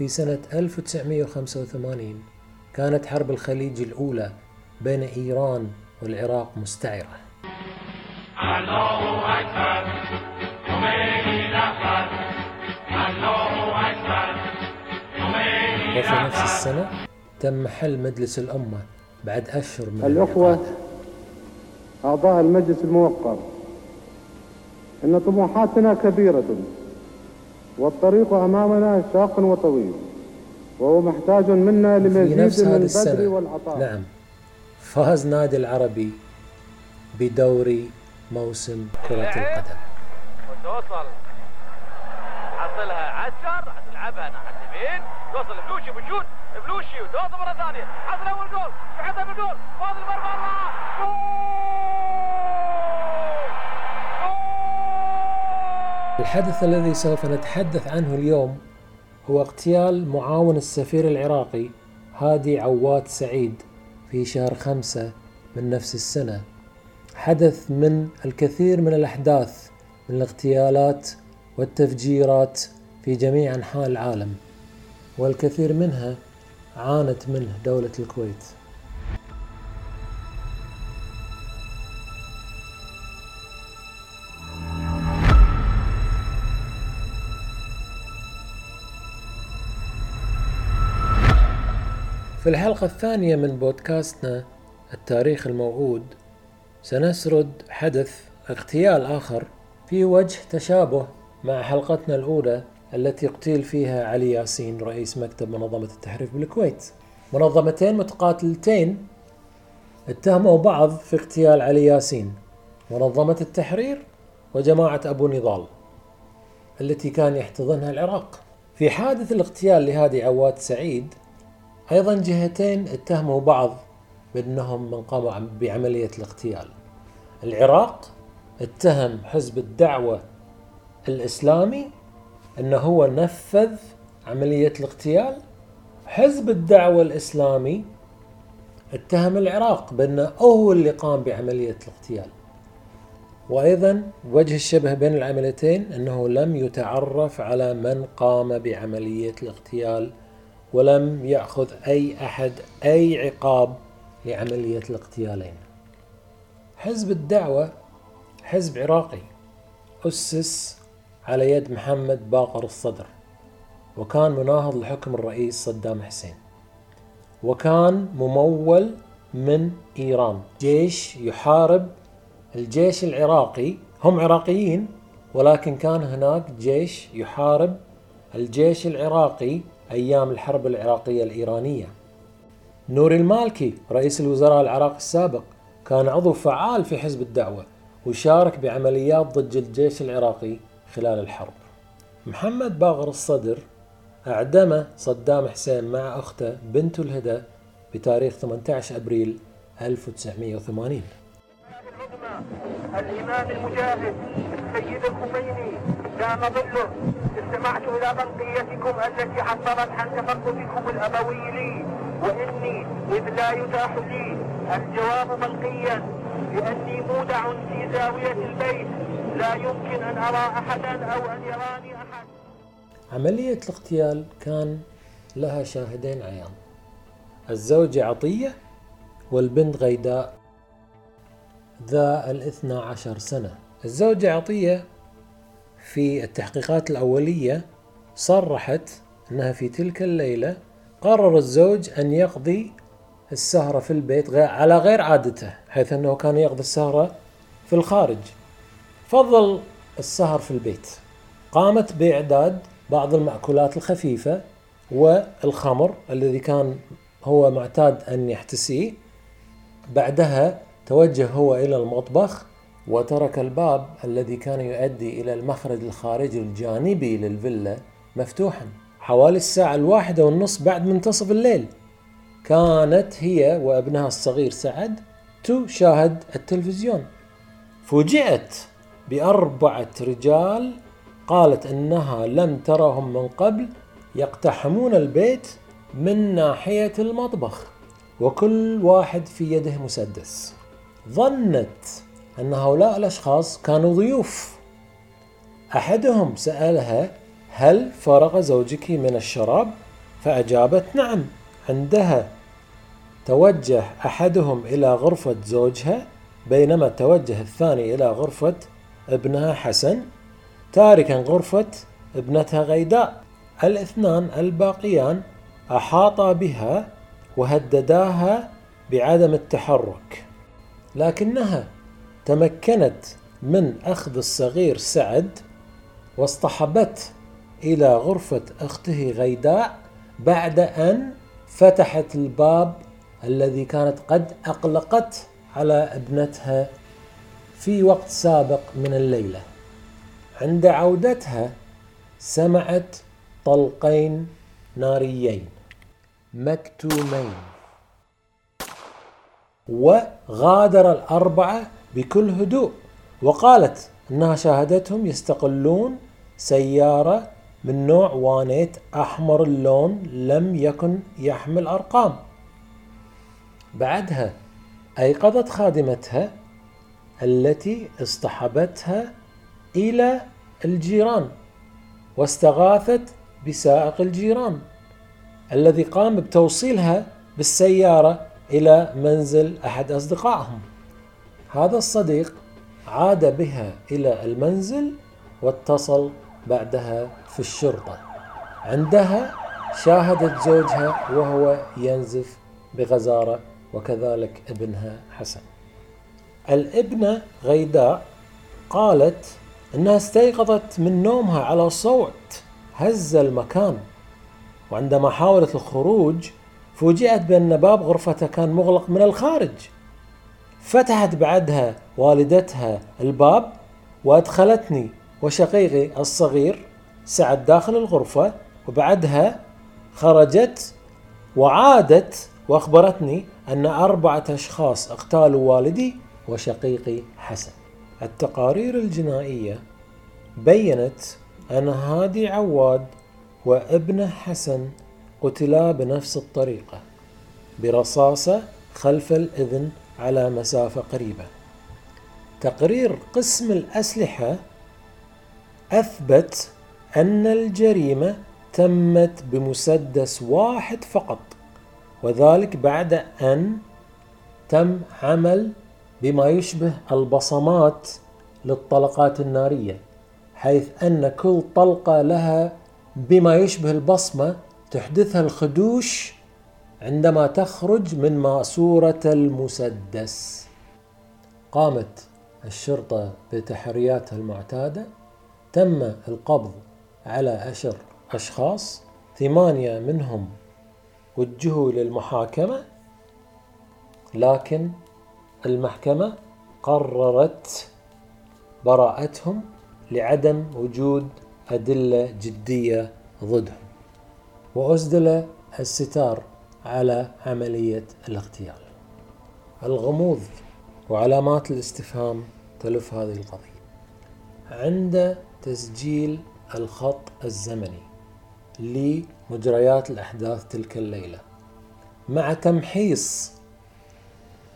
في سنة 1985 كانت حرب الخليج الأولى بين إيران والعراق مستعرة. وفي نفس السنة تم حل مجلس الأمة بعد أشهر من الأخوة أعضاء المجلس الموقر إن طموحاتنا كبيرة. والطريق أمامنا شاق وطويل وهو محتاج منا لمزيد من البذل والعطاء. نعم. فاز نادي العربي بدوري موسم كرة القدم. وتوصل. حصلها عسكر تلعبها ناحية اليمين. توصل فلوشي بشوت فلوشي وتوصل مرة ثانية. حصل أول جول يحطها بالجول. فاضل المرمى الله الحدث الذي سوف نتحدث عنه اليوم هو اغتيال معاون السفير العراقي هادي عواد سعيد في شهر خمسة من نفس السنة. حدث من الكثير من الأحداث من الاغتيالات والتفجيرات في جميع أنحاء العالم والكثير منها عانت منه دولة الكويت. في الحلقة الثانية من بودكاستنا التاريخ الموعود سنسرد حدث اغتيال آخر في وجه تشابه مع حلقتنا الأولى التي اغتيل فيها علي ياسين رئيس مكتب منظمة التحرير بالكويت. منظمتين متقاتلتين اتهموا بعض في اغتيال علي ياسين منظمة التحرير وجماعة أبو نضال التي كان يحتضنها العراق. في حادث الاغتيال لهادي عواد سعيد أيضا جهتين اتهموا بعض بأنهم من قاموا بعملية الاغتيال. العراق اتهم حزب الدعوة الإسلامي أنه هو نفذ عملية الاغتيال. حزب الدعوة الإسلامي اتهم العراق بأنه هو اللي قام بعملية الاغتيال. وأيضا وجه الشبه بين العمليتين أنه لم يتعرف على من قام بعملية الاغتيال ولم يأخذ أي أحد أي عقاب لعملية الاغتيالين. حزب الدعوة حزب عراقي أسس على يد محمد باقر الصدر وكان مناهض لحكم الرئيس صدام حسين وكان ممول من إيران. جيش يحارب الجيش العراقي. هم عراقيين ولكن كان هناك جيش يحارب الجيش العراقي أيام الحرب العراقية الإيرانية. نور المالكي رئيس الوزراء العراقي السابق كان عضو فعال في حزب الدعوة وشارك بعمليات ضد الجيش العراقي خلال الحرب. محمد باغر الصدر أعدم صدام حسين مع أخته بنت الهدى بتاريخ 18 أبريل 1980 الإمام المجاهد السيد الخميني كان ظله استمعت إلى بقيتكم التي حصلت عن تفقدكم الأبوي لي وإني إذ لا يتاح لي الجواب ملقيا لأني مودع في زاوية البيت لا يمكن أن أرى أحدا أو أن يراني أحد. عملية الاغتيال كان لها شاهدين عيان. الزوجة عطية والبنت غيداء ذا الاثنى عشر سنة. الزوجة عطية في التحقيقات الأولية صرحت أنها في تلك الليلة قرر الزوج أن يقضي السهرة في البيت على غير عادته حيث أنه كان يقضي السهرة في الخارج. فضل السهر في البيت. قامت بإعداد بعض المأكولات الخفيفة والخمر الذي كان هو معتاد أن يحتسيه. بعدها توجه هو إلى المطبخ وترك الباب الذي كان يؤدي إلى المخرج الخارجي الجانبي للفيلا مفتوحا. حوالي الساعة الواحدة والنصف بعد منتصف الليل كانت هي وأبنها الصغير سعد تشاهد التلفزيون. فوجئت بأربعة رجال قالت إنها لم ترهم من قبل يقتحمون البيت من ناحية المطبخ وكل واحد في يده مسدس. ظنت أن هؤلاء الأشخاص كانوا ضيوف. أحدهم سألها هل فرغ زوجك من الشراب؟ فأجابت نعم عندها. توجه أحدهم إلى غرفة زوجها بينما توجه الثاني إلى غرفة ابنها حسن تاركا غرفة ابنتها غيداء. الاثنان الباقيان أحاطا بها وهدداها بعدم التحرك. لكنها تمكنت من أخذ الصغير سعد واصطحبته إلى غرفة أخته غيداء بعد أن فتحت الباب الذي كانت قد أقلقت على ابنتها في وقت سابق من الليلة. عند عودتها سمعت طلقين ناريين مكتومين. وغادر الأربعة بكل هدوء. وقالت أنها شاهدتهم يستقلون سيارة من نوع وانيت أحمر اللون لم يكن يحمل أرقام. بعدها أيقظت خادمتها التي اصطحبتها إلى الجيران واستغاثت بسائق الجيران الذي قام بتوصيلها بالسيارة إلى منزل أحد أصدقائهم. هذا الصديق عاد بها إلى المنزل واتصل بعدها في الشرطة. عندها شاهدت زوجها وهو ينزف بغزارة وكذلك ابنها حسن. الابنة غيداء قالت إنها استيقظت من نومها على صوت هز المكان. وعندما حاولت الخروج فوجئت بأن باب غرفتها كان مغلق من الخارج. فتحت بعدها والدتها الباب وأدخلتني وشقيقي الصغير سعد داخل الغرفة وبعدها خرجت وعادت وأخبرتني أن أربعة أشخاص اغتالوا والدي وشقيقي حسن. التقارير الجنائية بينت أن هادي عواد وابنه حسن قتلا بنفس الطريقة برصاصة خلف الإذن على مسافة قريبة. تقرير قسم الأسلحة أثبت أن الجريمة تمت بمسدس واحد فقط وذلك بعد أن تم عمل بما يشبه البصمات للطلقات النارية حيث أن كل طلقة لها بما يشبه البصمة تحدثها الخدوش عندما تخرج من ماسورة المسدس. قامت الشرطة بتحرياتها المعتادة. تم القبض على عشر أشخاص. ثمانية منهم وجهوا للمحاكمة. لكن المحكمة قررت براءتهم لعدم وجود أدلة جدية ضدهم. وأسدل الستار على عملية الاغتيال. الغموض وعلامات الاستفهام تلف هذه القضية. عند تسجيل الخط الزمني لمجريات الأحداث تلك الليلة مع تمحيص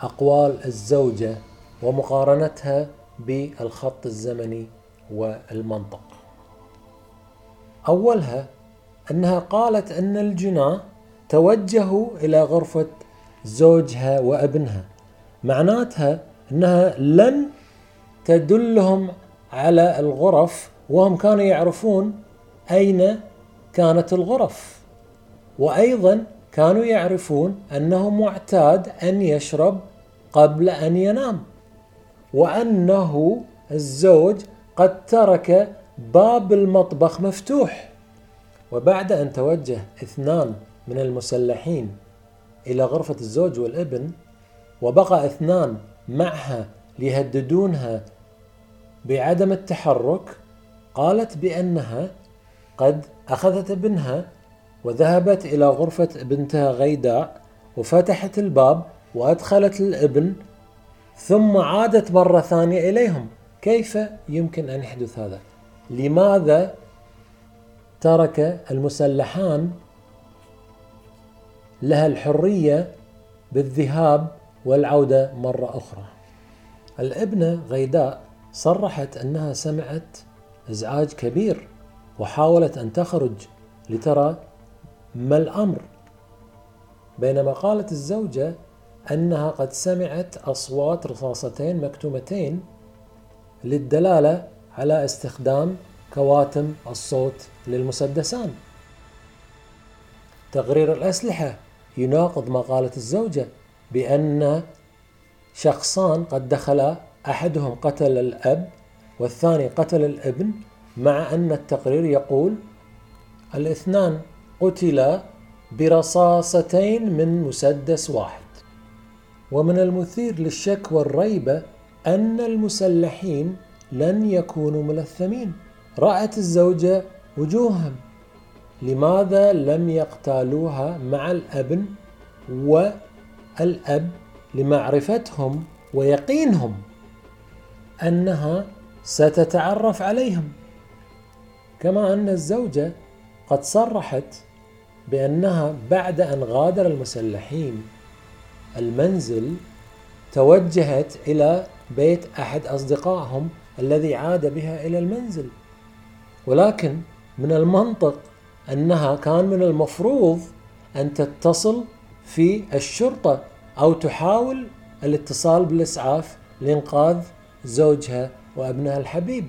أقوال الزوجة ومقارنتها بالخط الزمني والمنطق. أولها أنها قالت أن الجناة توجهوا إلى غرفة زوجها وابنها. معناتها أنها لن تدلهم على الغرف وهم كانوا يعرفون أين كانت الغرف. وأيضا كانوا يعرفون أنه معتاد أن يشرب قبل أن ينام وأنه الزوج قد ترك باب المطبخ مفتوح. وبعد أن توجه اثنان من المسلحين إلى غرفة الزوج والابن وبقى اثنان معها ليهددونها بعدم التحرك قالت بأنها قد أخذت ابنها وذهبت إلى غرفة بنتها غيداء وفتحت الباب وأدخلت الابن ثم عادت مرة ثانية إليهم كيف يمكن أن يحدث هذا؟ لماذا ترك المسلحان لها الحرية بالذهاب والعودة مرة أخرى. الابنة غيداء صرحت أنها سمعت إزعاج كبير وحاولت أن تخرج لترى ما الأمر بينما قالت الزوجة أنها قد سمعت أصوات رصاصتين مكتومتين للدلالة على استخدام كواتم الصوت للمسدسان. تقرير الأسلحة يناقض ما قالت الزوجة بأن شخصان قد دخلا أحدهم قتل الأب والثاني قتل الابن مع أن التقرير يقول الاثنان قتلا برصاصتين من مسدس واحد. ومن المثير للشك والريبة أن المسلحين لن يكونوا ملثمين. رأت الزوجة وجوههم. لماذا لم يقتالوها مع الأبن والأب لمعرفتهم ويقينهم أنها ستتعرف عليهم؟ كما أن الزوجة قد صرحت بأنها بعد أن غادر المسلحين المنزل توجهت إلى بيت أحد أصدقائهم الذي عاد بها إلى المنزل. ولكن من المنطق أنها كان من المفروض أن تتصل في الشرطة أو تحاول الاتصال بالإسعاف لإنقاذ زوجها وأبنها الحبيب.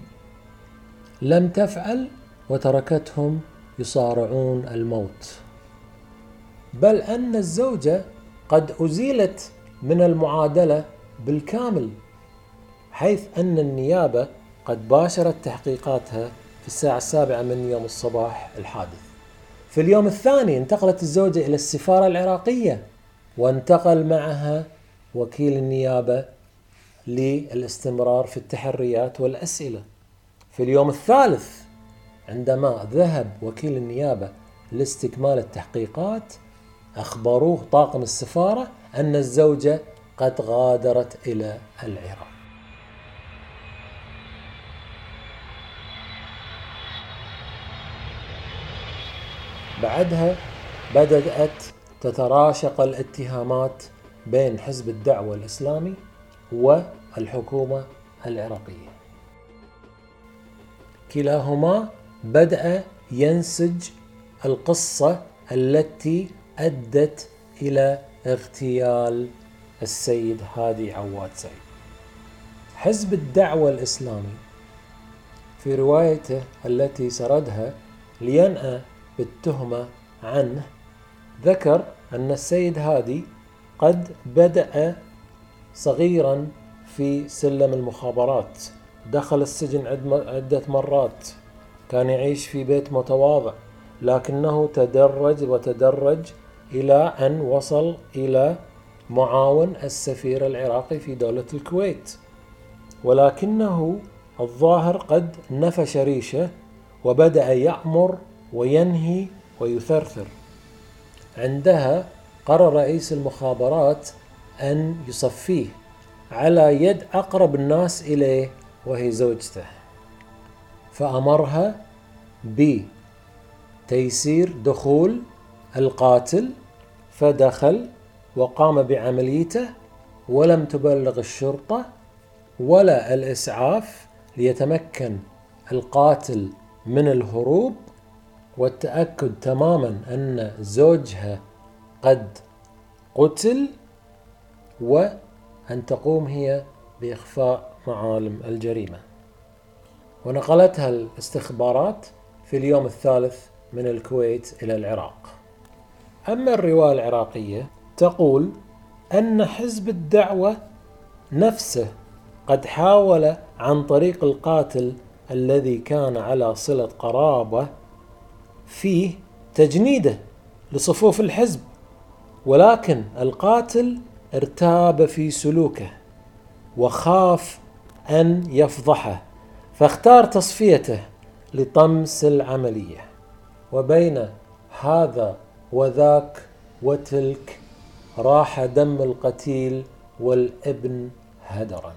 لم تفعل وتركتهم يصارعون الموت. بل أن الزوجة قد أزيلت من المعادلة بالكامل حيث أن النيابة قد باشرت تحقيقاتها في الساعة السابعة من يوم الصباح الحادث. في اليوم الثاني انتقلت الزوجة إلى السفارة العراقية وانتقل معها وكيل النيابة للاستمرار في التحريات والأسئلة. في اليوم الثالث عندما ذهب وكيل النيابة لاستكمال التحقيقات أخبروه طاقم السفارة أن الزوجة قد غادرت إلى العراق. بعدها بدأت تتراشق الاتهامات بين حزب الدعوة الإسلامي والحكومة العراقية. كلاهما بدأ ينسج القصة التي أدت إلى اغتيال السيد هادي عواد سعيد. حزب الدعوة الإسلامي في روايته التي سردها لينأى بالتهمة عنه ذكر أن السيد هادي قد بدأ صغيرا في سلم المخابرات دخل السجن عدة مرات كان يعيش في بيت متواضع لكنه تدرج وتدرج إلى أن وصل إلى معاون السفير العراقي في دولة الكويت. ولكنه الظاهر قد نفش ريشه وبدأ يأمر وينهي ويثرثر. عندها قرر رئيس المخابرات أن يصفيه على يد أقرب الناس إليه وهي زوجته فأمرها بتيسير دخول القاتل فدخل وقام بعمليته ولم تبلغ الشرطة ولا الإسعاف ليتمكن القاتل من الهروب والتأكد تماما أن زوجها قد قتل وأن تقوم هي بإخفاء معالم الجريمة. ونقلتها الاستخبارات في اليوم الثالث من الكويت إلى العراق. أما الرواية العراقية تقول أن حزب الدعوة نفسه قد حاول عن طريق القاتل الذي كان على صلة قرابة فيه تجنيده لصفوف الحزب ولكن القاتل ارتاب في سلوكه وخاف أن يفضحه فاختار تصفيته لطمس العملية. وبين هذا وذاك وتلك راح دم القتيل والابن هدرا.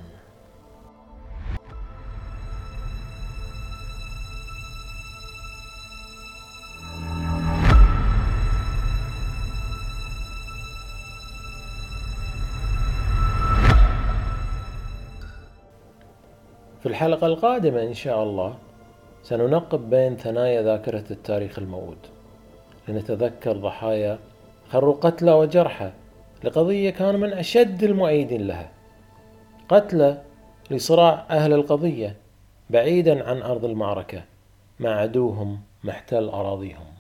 في الحلقة القادمة إن شاء الله سننقب بين ثنايا ذاكرة التاريخ الموعود. لنتذكر ضحايا خروا قتلى وجرحى لقضية كانوا من أشد المؤيدين لها. قتلى لصراع أهل القضية بعيدا عن أرض المعركة مع عدوهم محتل أراضيهم.